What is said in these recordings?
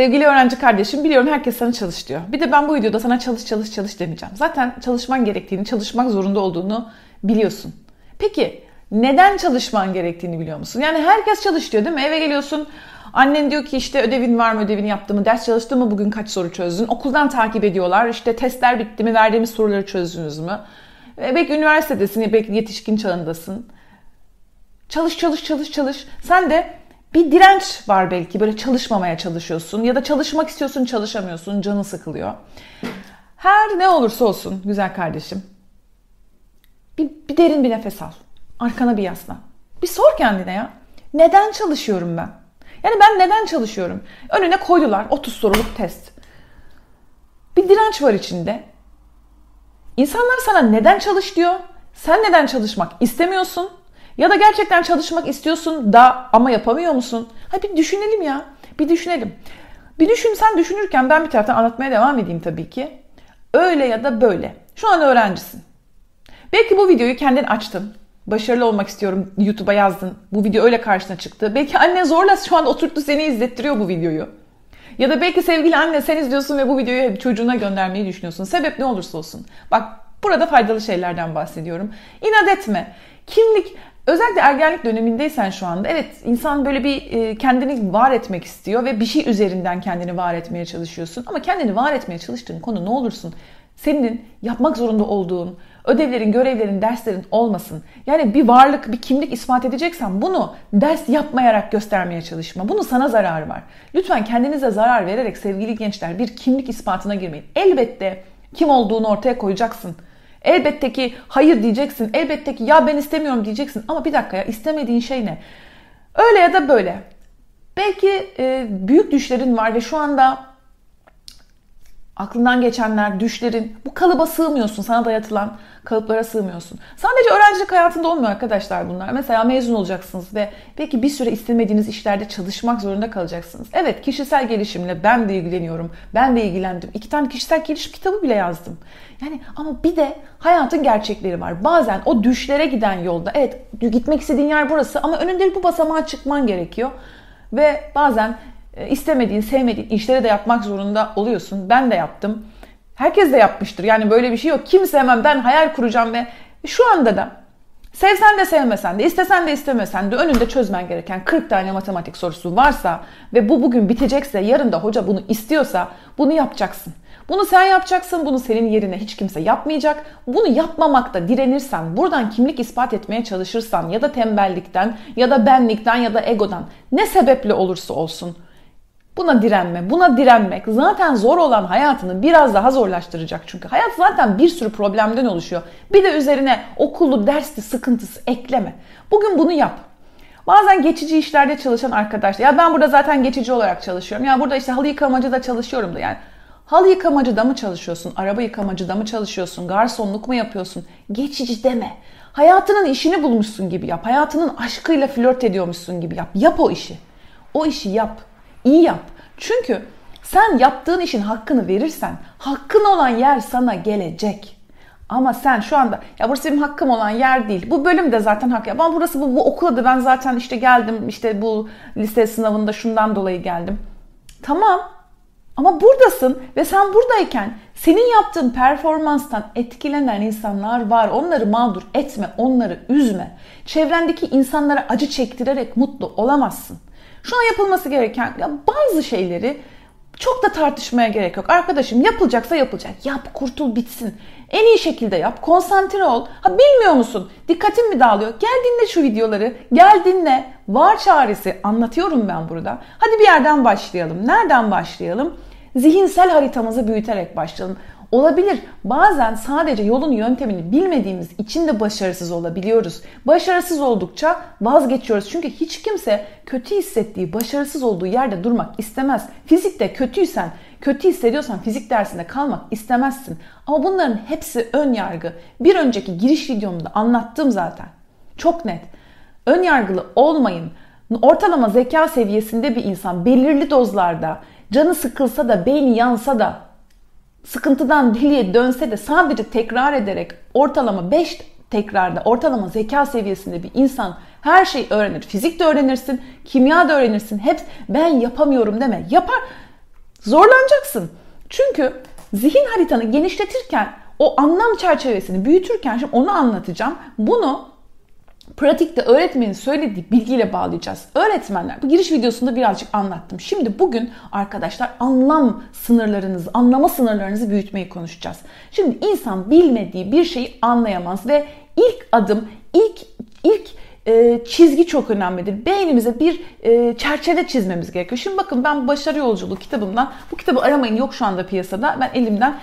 Sevgili öğrenci kardeşim biliyorum herkes sana çalış diyor. Bir de ben bu videoda sana çalış çalış çalış demeyeceğim. Zaten çalışman gerektiğini, çalışmak zorunda olduğunu biliyorsun. Peki neden çalışman gerektiğini biliyor musun? Yani herkes çalış diyor değil mi? Eve geliyorsun Annen diyor ki işte ödevin var mı, ödevini yaptın mı, ders çalıştın mı, bugün kaç soru çözdün? Okuldan takip ediyorlar. İşte testler bitti mi, verdiğimiz soruları çözdünüz mü? E, belki üniversitedesin, belki yetişkin çağındasın. Çalış, çalış, çalış, çalış. Sen de bir direnç var belki. Böyle çalışmamaya çalışıyorsun ya da çalışmak istiyorsun, çalışamıyorsun, canın sıkılıyor. Her ne olursa olsun güzel kardeşim. Bir, bir derin bir nefes al. Arkana bir yaslan. Bir sor kendine ya. Neden çalışıyorum ben? Yani ben neden çalışıyorum? Önüne koydular 30 soruluk test. Bir direnç var içinde. İnsanlar sana neden çalış diyor. Sen neden çalışmak istemiyorsun? Ya da gerçekten çalışmak istiyorsun da ama yapamıyor musun? Ha bir düşünelim ya. Bir düşünelim. Bir düşün sen düşünürken ben bir taraftan anlatmaya devam edeyim tabii ki. Öyle ya da böyle. Şu an öğrencisin. Belki bu videoyu kendin açtın başarılı olmak istiyorum YouTube'a yazdın. Bu video öyle karşına çıktı. Belki anne zorla şu an oturttu seni izlettiriyor bu videoyu. Ya da belki sevgili anne sen izliyorsun ve bu videoyu çocuğuna göndermeyi düşünüyorsun. Sebep ne olursa olsun. Bak burada faydalı şeylerden bahsediyorum. İnat etme. Kimlik özellikle ergenlik dönemindeysen şu anda evet insan böyle bir e, kendini var etmek istiyor ve bir şey üzerinden kendini var etmeye çalışıyorsun. Ama kendini var etmeye çalıştığın konu ne olursun senin yapmak zorunda olduğun ödevlerin, görevlerin, derslerin olmasın. Yani bir varlık, bir kimlik ispat edeceksen bunu ders yapmayarak göstermeye çalışma. Bunu sana zarar var. Lütfen kendinize zarar vererek sevgili gençler bir kimlik ispatına girmeyin. Elbette kim olduğunu ortaya koyacaksın. Elbette ki hayır diyeceksin. Elbette ki ya ben istemiyorum diyeceksin. Ama bir dakika ya istemediğin şey ne? Öyle ya da böyle. Belki e, büyük düşlerin var ve şu anda aklından geçenler, düşlerin bu kalıba sığmıyorsun. Sana dayatılan kalıplara sığmıyorsun. Sadece öğrencilik hayatında olmuyor arkadaşlar bunlar. Mesela mezun olacaksınız ve belki bir süre istemediğiniz işlerde çalışmak zorunda kalacaksınız. Evet kişisel gelişimle ben de ilgileniyorum. Ben de ilgilendim. İki tane kişisel gelişim kitabı bile yazdım. Yani ama bir de hayatın gerçekleri var. Bazen o düşlere giden yolda evet gitmek istediğin yer burası ama önünde bu basamağa çıkman gerekiyor. Ve bazen istemediğin, sevmediğin işleri de yapmak zorunda oluyorsun. Ben de yaptım. Herkes de yapmıştır. Yani böyle bir şey yok. Kimse hemen ben hayal kuracağım ve şu anda da sevsen de sevmesen de, istesen de istemesen de önünde çözmen gereken 40 tane matematik sorusu varsa ve bu bugün bitecekse, yarın da hoca bunu istiyorsa bunu yapacaksın. Bunu sen yapacaksın, bunu senin yerine hiç kimse yapmayacak. Bunu yapmamakta direnirsen, buradan kimlik ispat etmeye çalışırsan ya da tembellikten ya da benlikten ya da egodan ne sebeple olursa olsun Buna direnme, buna direnmek zaten zor olan hayatını biraz daha zorlaştıracak çünkü. Hayat zaten bir sürü problemden oluşuyor. Bir de üzerine okulu, dersi, sıkıntısı ekleme. Bugün bunu yap. Bazen geçici işlerde çalışan arkadaşlar, ya ben burada zaten geçici olarak çalışıyorum. Ya burada işte halı yıkamacı da çalışıyorum da yani. Halı yıkamacı da mı çalışıyorsun? Araba yıkamacı da mı çalışıyorsun? Garsonluk mu yapıyorsun? Geçici deme. Hayatının işini bulmuşsun gibi yap. Hayatının aşkıyla flört ediyormuşsun gibi yap. Yap o işi. O işi yap. İyi yap. Çünkü sen yaptığın işin hakkını verirsen hakkın olan yer sana gelecek. Ama sen şu anda ya burası benim hakkım olan yer değil. Bu bölüm de zaten hak. Ben burası bu, bu okula da ben zaten işte geldim işte bu lise sınavında şundan dolayı geldim. Tamam ama buradasın ve sen buradayken senin yaptığın performanstan etkilenen insanlar var. Onları mağdur etme, onları üzme. Çevrendeki insanlara acı çektirerek mutlu olamazsın. Şu an yapılması gereken ya bazı şeyleri çok da tartışmaya gerek yok. Arkadaşım yapılacaksa yapılacak. Yap, kurtul, bitsin. En iyi şekilde yap. Konsantre ol. Ha bilmiyor musun? Dikkatin mi dağılıyor? Gel dinle şu videoları. Gel dinle. Var çaresi. Anlatıyorum ben burada. Hadi bir yerden başlayalım. Nereden başlayalım? Zihinsel haritamızı büyüterek başlayalım. Olabilir. Bazen sadece yolun yöntemini bilmediğimiz için de başarısız olabiliyoruz. Başarısız oldukça vazgeçiyoruz. Çünkü hiç kimse kötü hissettiği, başarısız olduğu yerde durmak istemez. Fizikte kötüysen, kötü hissediyorsan fizik dersinde kalmak istemezsin. Ama bunların hepsi ön yargı. Bir önceki giriş videomda anlattım zaten. Çok net. Ön yargılı olmayın. Ortalama zeka seviyesinde bir insan belirli dozlarda canı sıkılsa da, beyni yansa da sıkıntıdan deliye dönse de sadece tekrar ederek ortalama 5 tekrarda ortalama zeka seviyesinde bir insan her şeyi öğrenir. Fizik de öğrenirsin, kimya da öğrenirsin. Hep ben yapamıyorum deme. Yapar. Zorlanacaksın. Çünkü zihin haritanı genişletirken o anlam çerçevesini büyütürken şimdi onu anlatacağım. Bunu pratikte öğretmenin söylediği bilgiyle bağlayacağız. Öğretmenler bu giriş videosunda birazcık anlattım. Şimdi bugün arkadaşlar anlam sınırlarınızı, anlama sınırlarınızı büyütmeyi konuşacağız. Şimdi insan bilmediği bir şeyi anlayamaz ve ilk adım, ilk ilk e, çizgi çok önemlidir. Beynimize bir e, çerçeve çizmemiz gerekiyor. Şimdi bakın ben Başarı Yolculuğu kitabımdan, bu kitabı aramayın yok şu anda piyasada. Ben elimden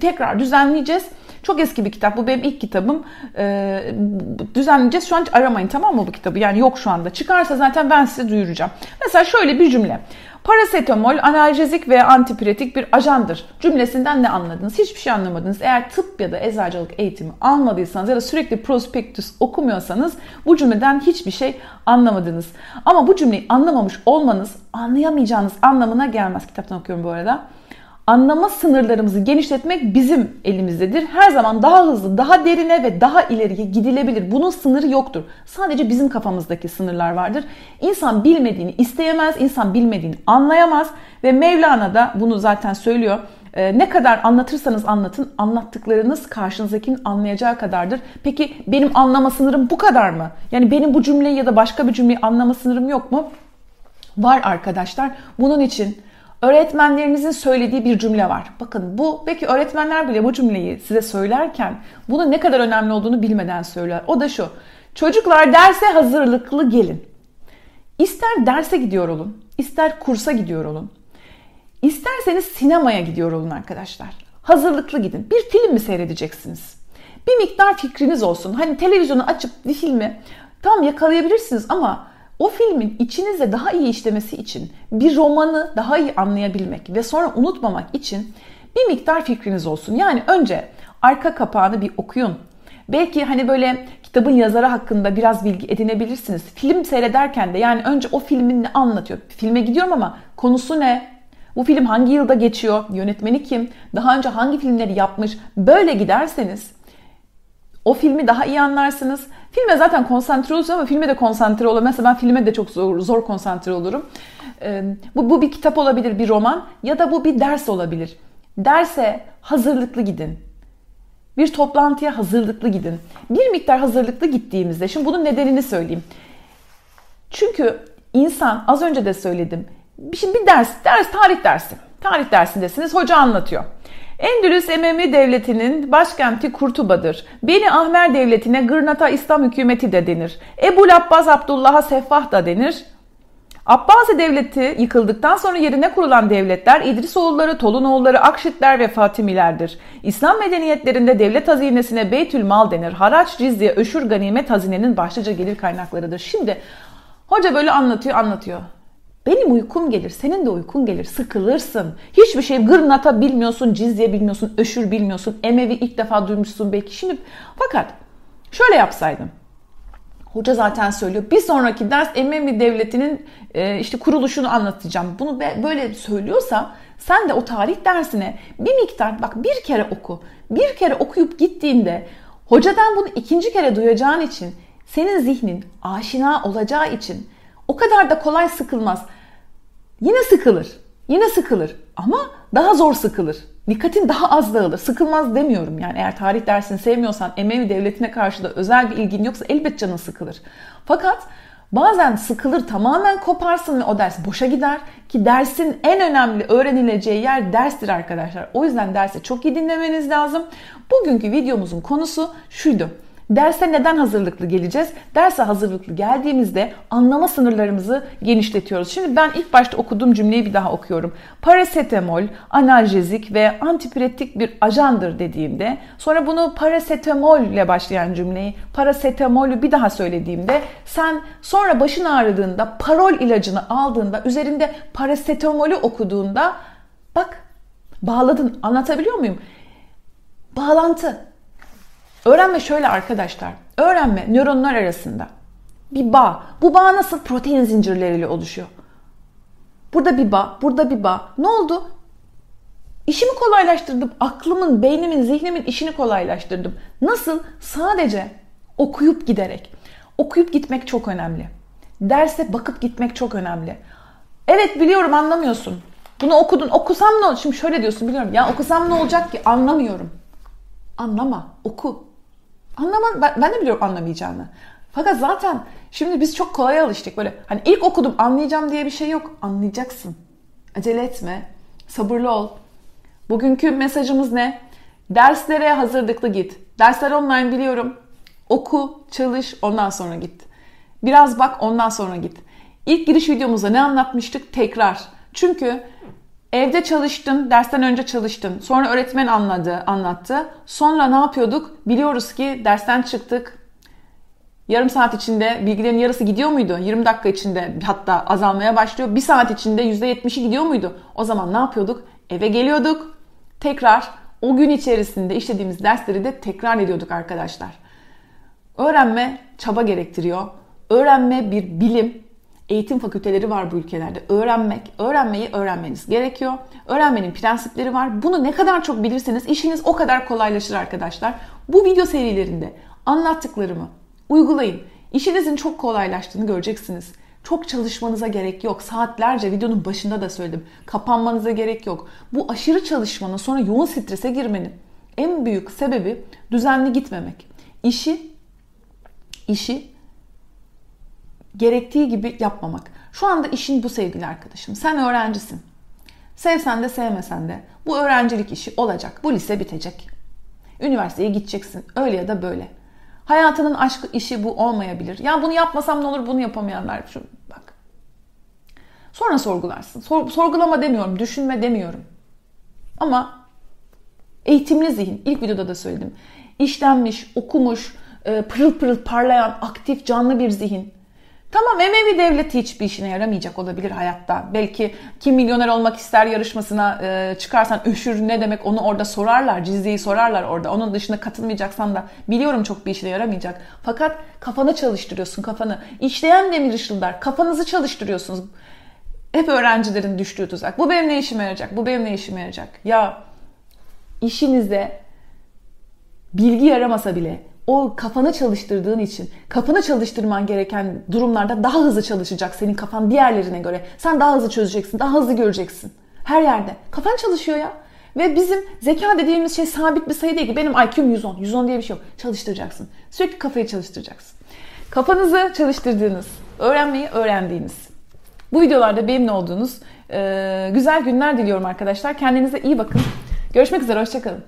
tekrar düzenleyeceğiz. Çok eski bir kitap. Bu benim ilk kitabım. Ee, düzenleyeceğiz. Şu an aramayın tamam mı bu kitabı? Yani yok şu anda. Çıkarsa zaten ben size duyuracağım. Mesela şöyle bir cümle. Parasetamol analjezik ve antipiretik bir ajandır. Cümlesinden ne anladınız? Hiçbir şey anlamadınız. Eğer tıp ya da eczacılık eğitimi almadıysanız ya da sürekli prospektüs okumuyorsanız bu cümleden hiçbir şey anlamadınız. Ama bu cümleyi anlamamış olmanız anlayamayacağınız anlamına gelmez. Kitaptan okuyorum bu arada anlama sınırlarımızı genişletmek bizim elimizdedir. Her zaman daha hızlı, daha derine ve daha ileriye gidilebilir. Bunun sınırı yoktur. Sadece bizim kafamızdaki sınırlar vardır. İnsan bilmediğini isteyemez, insan bilmediğini anlayamaz ve Mevlana da bunu zaten söylüyor. Ee, ne kadar anlatırsanız anlatın, anlattıklarınız karşınızdakinin anlayacağı kadardır. Peki benim anlama sınırım bu kadar mı? Yani benim bu cümleyi ya da başka bir cümleyi anlama sınırım yok mu? Var arkadaşlar. Bunun için öğretmenlerinizin söylediği bir cümle var. Bakın bu belki öğretmenler bile bu cümleyi size söylerken bunun ne kadar önemli olduğunu bilmeden söyler. O da şu. Çocuklar derse hazırlıklı gelin. İster derse gidiyor olun, ister kursa gidiyor olun. İsterseniz sinemaya gidiyor olun arkadaşlar. Hazırlıklı gidin. Bir film mi seyredeceksiniz? Bir miktar fikriniz olsun. Hani televizyonu açıp bir filmi tam yakalayabilirsiniz ama o filmin içinizde daha iyi işlemesi için, bir romanı daha iyi anlayabilmek ve sonra unutmamak için bir miktar fikriniz olsun. Yani önce arka kapağını bir okuyun. Belki hani böyle kitabın yazarı hakkında biraz bilgi edinebilirsiniz. Film seyrederken de yani önce o filmin ne anlatıyor? Filme gidiyorum ama konusu ne? Bu film hangi yılda geçiyor? Yönetmeni kim? Daha önce hangi filmleri yapmış? Böyle giderseniz o filmi daha iyi anlarsınız. Filme zaten konsantre olursunuz ama filme de konsantre olur. Mesela ben filme de çok zor, zor konsantre olurum. Ee, bu, bu bir kitap olabilir, bir roman ya da bu bir ders olabilir. Derse hazırlıklı gidin. Bir toplantıya hazırlıklı gidin. Bir miktar hazırlıklı gittiğimizde, şimdi bunun nedenini söyleyeyim. Çünkü insan, az önce de söyledim. Şimdi bir ders, ders tarih dersi. Tarih dersindesiniz, hoca anlatıyor. Endülüs Ememi Devleti'nin başkenti Kurtuba'dır. Beni Ahmer Devleti'ne Gırnata İslam hükümeti de denir. Ebu Abbas Abdullah'a Seffah da denir. Abbasi Devleti yıkıldıktan sonra yerine kurulan devletler İdrisoğulları, Tolunoğulları, Akşitler ve Fatimilerdir. İslam medeniyetlerinde devlet hazinesine Beytül Mal denir. Haraç, cizye, öşür, ganimet hazinenin başlıca gelir kaynaklarıdır. Şimdi hoca böyle anlatıyor anlatıyor. Benim uykum gelir, senin de uykun gelir, sıkılırsın. Hiçbir şey gırnata bilmiyorsun, cizye bilmiyorsun, öşür bilmiyorsun, emevi ilk defa duymuşsun belki. Şimdi fakat şöyle yapsaydım. Hoca zaten söylüyor. Bir sonraki ders Emevi Devleti'nin e, işte kuruluşunu anlatacağım. Bunu böyle söylüyorsa sen de o tarih dersine bir miktar bak bir kere oku. Bir kere okuyup gittiğinde hocadan bunu ikinci kere duyacağın için senin zihnin aşina olacağı için o kadar da kolay sıkılmaz. Yine sıkılır. Yine sıkılır ama daha zor sıkılır. Dikkatin daha az dağılır. Sıkılmaz demiyorum yani eğer tarih dersini sevmiyorsan Emevi devletine karşı da özel bir ilgin yoksa elbet canın sıkılır. Fakat bazen sıkılır tamamen koparsın ve o ders boşa gider ki dersin en önemli öğrenileceği yer derstir arkadaşlar. O yüzden dersi çok iyi dinlemeniz lazım. Bugünkü videomuzun konusu şuydu. Derse neden hazırlıklı geleceğiz? Derse hazırlıklı geldiğimizde anlama sınırlarımızı genişletiyoruz. Şimdi ben ilk başta okuduğum cümleyi bir daha okuyorum. Parasetamol analjezik ve antipiretik bir ajandır dediğimde sonra bunu parasetamol ile başlayan cümleyi parasetamolü bir daha söylediğimde sen sonra başın ağrıdığında parol ilacını aldığında üzerinde parasetamolü okuduğunda bak bağladın anlatabiliyor muyum? Bağlantı Öğrenme şöyle arkadaşlar. Öğrenme nöronlar arasında bir bağ. Bu bağ nasıl? Protein zincirleriyle oluşuyor. Burada bir bağ, burada bir bağ. Ne oldu? İşimi kolaylaştırdım. Aklımın, beynimin, zihnimin işini kolaylaştırdım. Nasıl? Sadece okuyup giderek. Okuyup gitmek çok önemli. Derse bakıp gitmek çok önemli. Evet biliyorum anlamıyorsun. Bunu okudun. Okusam ne olur? Şimdi şöyle diyorsun biliyorum. Ya okusam ne olacak ki? Anlamıyorum. Anlama. Oku. Anlama. Ben, ben de biliyorum anlamayacağını. Fakat zaten şimdi biz çok kolay alıştık. Böyle hani ilk okudum anlayacağım diye bir şey yok. Anlayacaksın. Acele etme. Sabırlı ol. Bugünkü mesajımız ne? Derslere hazırlıklı git. Dersler online biliyorum. Oku, çalış, ondan sonra git. Biraz bak, ondan sonra git. İlk giriş videomuzda ne anlatmıştık? Tekrar. Çünkü evde çalıştın, dersten önce çalıştın. Sonra öğretmen anladı, anlattı. Sonra ne yapıyorduk? Biliyoruz ki dersten çıktık. Yarım saat içinde bilgilerin yarısı gidiyor muydu? 20 dakika içinde hatta azalmaya başlıyor. Bir saat içinde %70'i gidiyor muydu? O zaman ne yapıyorduk? Eve geliyorduk. Tekrar o gün içerisinde işlediğimiz dersleri de tekrar ediyorduk arkadaşlar. Öğrenme çaba gerektiriyor. Öğrenme bir bilim. Eğitim fakülteleri var bu ülkelerde. Öğrenmek, öğrenmeyi öğrenmeniz gerekiyor. Öğrenmenin prensipleri var. Bunu ne kadar çok bilirseniz işiniz o kadar kolaylaşır arkadaşlar. Bu video serilerinde anlattıklarımı uygulayın. İşinizin çok kolaylaştığını göreceksiniz. Çok çalışmanıza gerek yok. Saatlerce videonun başında da söyledim. Kapanmanıza gerek yok. Bu aşırı çalışmanın sonra yoğun strese girmenin en büyük sebebi düzenli gitmemek. İşi işi gerektiği gibi yapmamak. Şu anda işin bu sevgili arkadaşım. Sen öğrencisin. Sevsen de sevmesen de bu öğrencilik işi olacak. Bu lise bitecek. Üniversiteye gideceksin. Öyle ya da böyle. Hayatının aşkı işi bu olmayabilir. Ya bunu yapmasam ne olur bunu yapamayanlar. Şu, bak. Sonra sorgularsın. Sor, sorgulama demiyorum. Düşünme demiyorum. Ama eğitimli zihin. ilk videoda da söyledim. İşlenmiş, okumuş, e, pırıl pırıl parlayan, aktif, canlı bir zihin. Tamam Emevi devleti hiçbir işine yaramayacak olabilir hayatta. Belki kim milyoner olmak ister yarışmasına e, çıkarsan üşür ne demek onu orada sorarlar. Cizyeyi sorarlar orada. Onun dışında katılmayacaksan da biliyorum çok bir işine yaramayacak. Fakat kafanı çalıştırıyorsun kafanı. İşleyen demir ışıldar. Kafanızı çalıştırıyorsunuz. Hep öğrencilerin düştüğü tuzak. Bu benim ne işime yarayacak? Bu benim ne işime yarayacak? Ya işinizde bilgi yaramasa bile o kafanı çalıştırdığın için kafanı çalıştırman gereken durumlarda daha hızlı çalışacak senin kafan diğerlerine göre. Sen daha hızlı çözeceksin, daha hızlı göreceksin. Her yerde. Kafan çalışıyor ya. Ve bizim zeka dediğimiz şey sabit bir sayı değil ki. Benim IQ'm 110. 110 diye bir şey yok. Çalıştıracaksın. Sürekli kafayı çalıştıracaksın. Kafanızı çalıştırdığınız, öğrenmeyi öğrendiğiniz. Bu videolarda benimle olduğunuz güzel günler diliyorum arkadaşlar. Kendinize iyi bakın. Görüşmek üzere. Hoşçakalın.